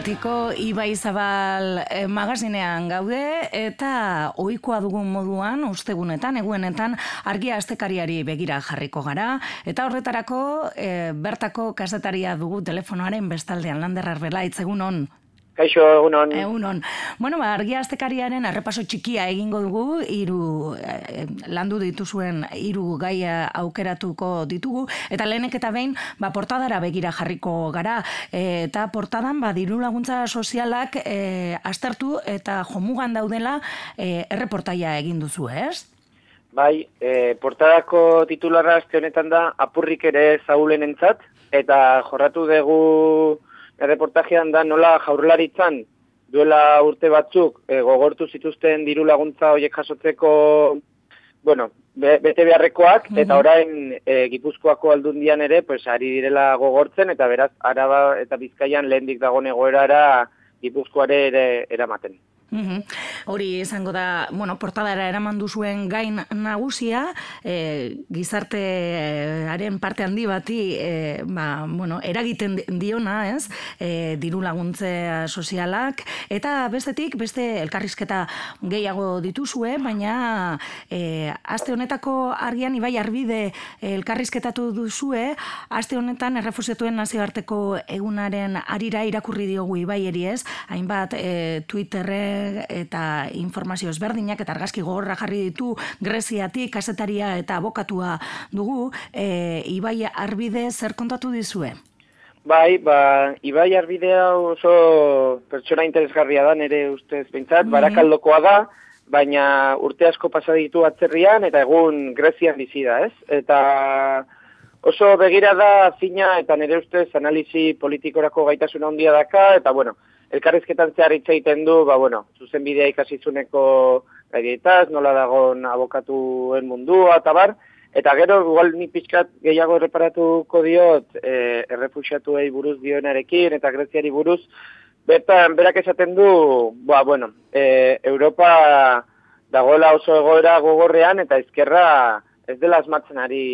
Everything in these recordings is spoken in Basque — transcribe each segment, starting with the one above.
irratiko Ibai Zabal eh, magazinean gaude eta ohikoa dugun moduan ustegunetan eguenetan argia astekariari begira jarriko gara. Eta horretarako eh, bertako kasetaria dugu telefonoaren bestaldean Lander Arbela itzegunon Kaixo, egunon. Egunon. Bueno, ba, argia aztekariaren arrepaso txikia egingo dugu, iru, eh, landu dituzuen hiru gaia aukeratuko ditugu, eta lehenek eta behin, ba, portadara begira jarriko gara, e, eta portadan, ba, diru laguntza sozialak e, aztertu eta jomugan daudela e, erreportaia egin duzu, ez? Bai, e, portadako titularra azte honetan da, apurrik ere zaulen entzat, eta jorratu dugu erreportajean da nola jaurlaritzan duela urte batzuk e, gogortu zituzten diru laguntza horiek jasotzeko bueno, bete beharrekoak, eta orain e, Gipuzkoako aldundian ere, pues, ari direla gogortzen, eta beraz, araba eta bizkaian lehendik dago negoerara Gipuzkoare ere eramaten. Mm Hori izango da, bueno, portadara eraman duzuen gain nagusia, e, gizartearen parte handi bati, e, ba, bueno, eragiten diona, ez, e, diru laguntzea sozialak, eta bestetik, beste elkarrizketa gehiago dituzue, baina e, aste honetako argian ibai arbide elkarrizketatu duzue, aste honetan errefusiatuen nazioarteko egunaren arira irakurri diogu ibai eri ez, hainbat e, Twitterren eta informazio ezberdinak eta argazki gogorra jarri ditu Greziatik kasetaria eta abokatua dugu e, Ibai Arbide zer kontatu dizue? Bai, ba, Ibai Arbidea oso pertsona interesgarria da nere ustez behintzat, mm barakaldokoa da, baina urte asko pasa ditu atzerrian eta egun Grezian bizi da, ez? Eta oso begira da zina eta nere ustez analizi politikorako gaitasuna handia daka, eta bueno, elkarrizketan zehar egiten du, ba, bueno, zuzen bidea ikasizuneko gaietaz, nola dagoen abokatuen mundua, eta bar, eta gero, igual ni pixkat gehiago reparatuko diot, e, errefusiatuei buruz dioenarekin, eta greziari buruz, bertan, berak esaten du, ba, bueno, e, Europa dagoela oso egoera gogorrean, eta ezkerra ez dela asmatzen ari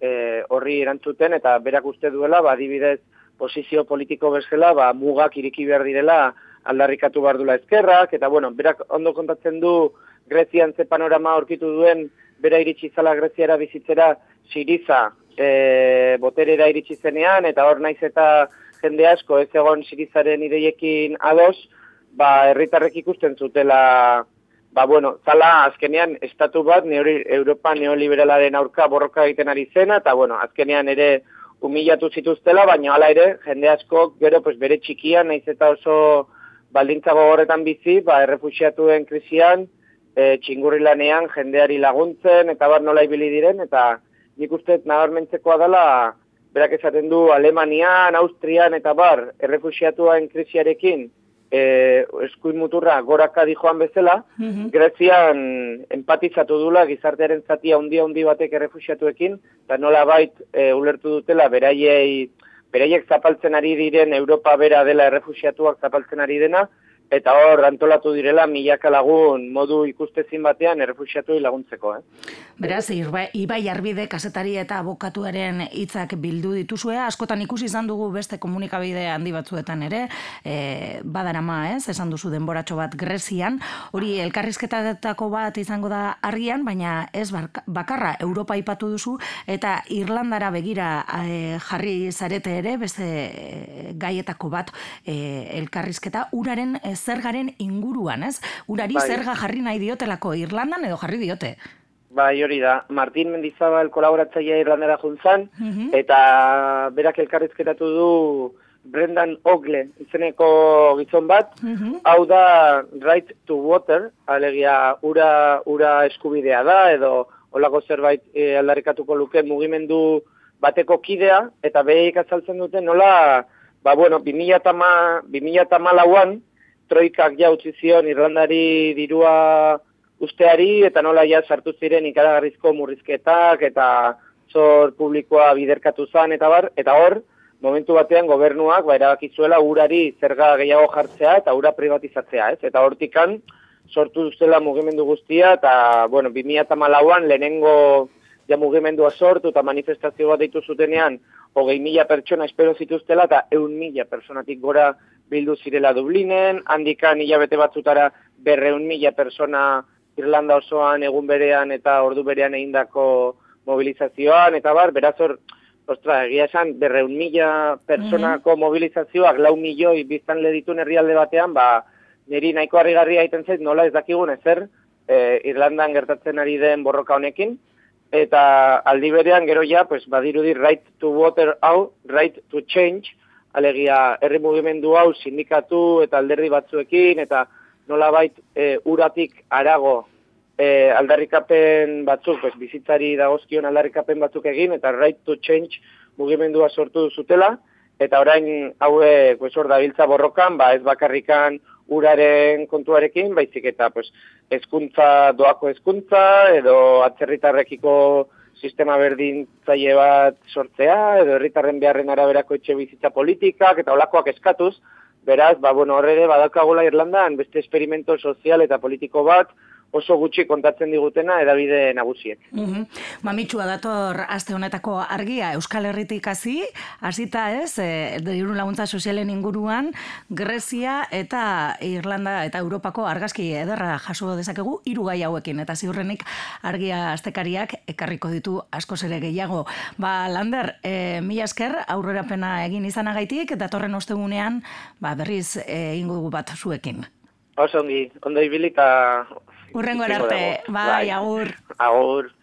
e, horri erantzuten, eta berak uste duela, ba, dibidez, posizio politiko bezala, ba, mugak iriki behar direla aldarrikatu behar dula ezkerrak, eta bueno, berak ondo kontatzen du Grezian ze panorama aurkitu duen, bera iritsi zala Greziara bizitzera Siriza e, boterera iritsi zenean, eta hor naiz eta jende asko ez egon Sirizaren ideiekin ados, ba, herritarrek ikusten zutela, ba, bueno, zala azkenean estatu bat neori, Europa neoliberalaren aurka borroka egiten ari zena, eta bueno, azkenean ere humilatu zituztela, baina hala ere, jende asko gero pues, bere txikian, naiz eta oso baldintza gogorretan bizi, ba, errefusiatuen krisian, e, txingurri lanean, jendeari laguntzen, eta bar nola ibili diren, eta nik uste nabarmentzekoa dela, berak esaten du Alemanian, Austrian, eta bar, errefusiatuen krisiarekin, e, eskuin muturra goraka joan bezala, mm Grezian empatizatu dula gizartearen zatia handia handi batek errefusiatuekin, eta nola bait e, ulertu dutela beraiei, beraiek zapaltzen ari diren Europa bera dela errefusiatuak zapaltzen ari dena, eta hor antolatu direla milaka lagun modu ikustezin batean errefusiatu laguntzeko. Eh? Beraz, Ibai Arbide kasetari eta abokatuaren hitzak bildu dituzue, askotan ikusi izan dugu beste komunikabide handi batzuetan ere, e, badarama ez, esan duzu denboratxo bat Grezian, hori elkarrizketatako bat izango da argian, baina ez bakarra Europa ipatu duzu, eta Irlandara begira e, jarri zarete ere, beste e, gaietako bat e, elkarrizketa, uraren e, zergaren inguruan, ez? Urari bai. zerga jarri nahi diotelako Irlandan edo jarri diote? Bai, hori da. Martin Mendizabal kolaboratzaia Irlandera juntzan, mhm. eta berak elkarrizketatu du Brendan Ogle izeneko gizon bat, mhm. hau da right to water, alegia ura, ura eskubidea da, edo olako zerbait e, aldarikatuko luke mugimendu bateko kidea, eta behik azaltzen dute nola, ba bueno, 2000 an troikak ja utzi zion Irlandari dirua usteari eta nola ja sartu ziren ikaragarrizko murrizketak eta zor publikoa biderkatu zan eta bar eta hor momentu batean gobernuak ba erabakizuela urari zerga gehiago jartzea eta ura privatizatzea, ez? Eta hortikan sortu duzela mugimendu guztia eta bueno, 2014an lehenengo ja mugimendua sortu eta manifestazio bat ditu zutenean hogei mila pertsona espero zituztela eta eun mila personatik gora bildu zirela Dublinen, handikan hilabete batzutara berreun mila persona Irlanda osoan egun berean eta ordu berean egindako mobilizazioan, eta bar, beraz hor, ostra, egia esan, berreun mila personako mm -hmm. mobilizazioak lau milioi biztan leditun herrialde batean, ba, niri nahiko harri aiten zait, nola ez dakigun ezer, e, Irlandan gertatzen ari den borroka honekin, eta aldi berean gero ja, pues, badirudi right to water hau, right to change, alegia herri mugimendu hau sindikatu eta alderdi batzuekin, eta nola bait e, uratik arago e, aldarrikapen batzuk, pues, bizitzari dagozkion aldarrikapen batzuk egin, eta right to change mugimendua sortu zutela, eta orain haue pues, hor dabiltza borrokan, ba, ez bakarrikan uraren kontuarekin, baizik eta pues, ezkuntza doako ezkuntza, edo atzerritarrekiko sistema berdin bat sortzea, edo herritarren beharren araberako etxe bizitza politikak, eta olakoak eskatuz, beraz, ba, bueno, horre badakagola Irlandan, beste esperimento sozial eta politiko bat, oso gutxi kontatzen digutena edabide nagusiek. Mm Mamitsua dator aste honetako argia Euskal Herritik hasi, hasita ez, e, laguntza sozialen inguruan, Grezia eta Irlanda eta Europako argazki ederra jaso dezakegu hiru gai hauekin eta ziurrenik argia astekariak ekarriko ditu asko ere gehiago. Ba, Lander, e, mila esker aurrerapena egin izanagaitik datorren ostegunean, ba, berriz e, ingo bat zuekin. Oso ongi, ondo ibilita Urrengo arte, bai, bai, agur. Agur.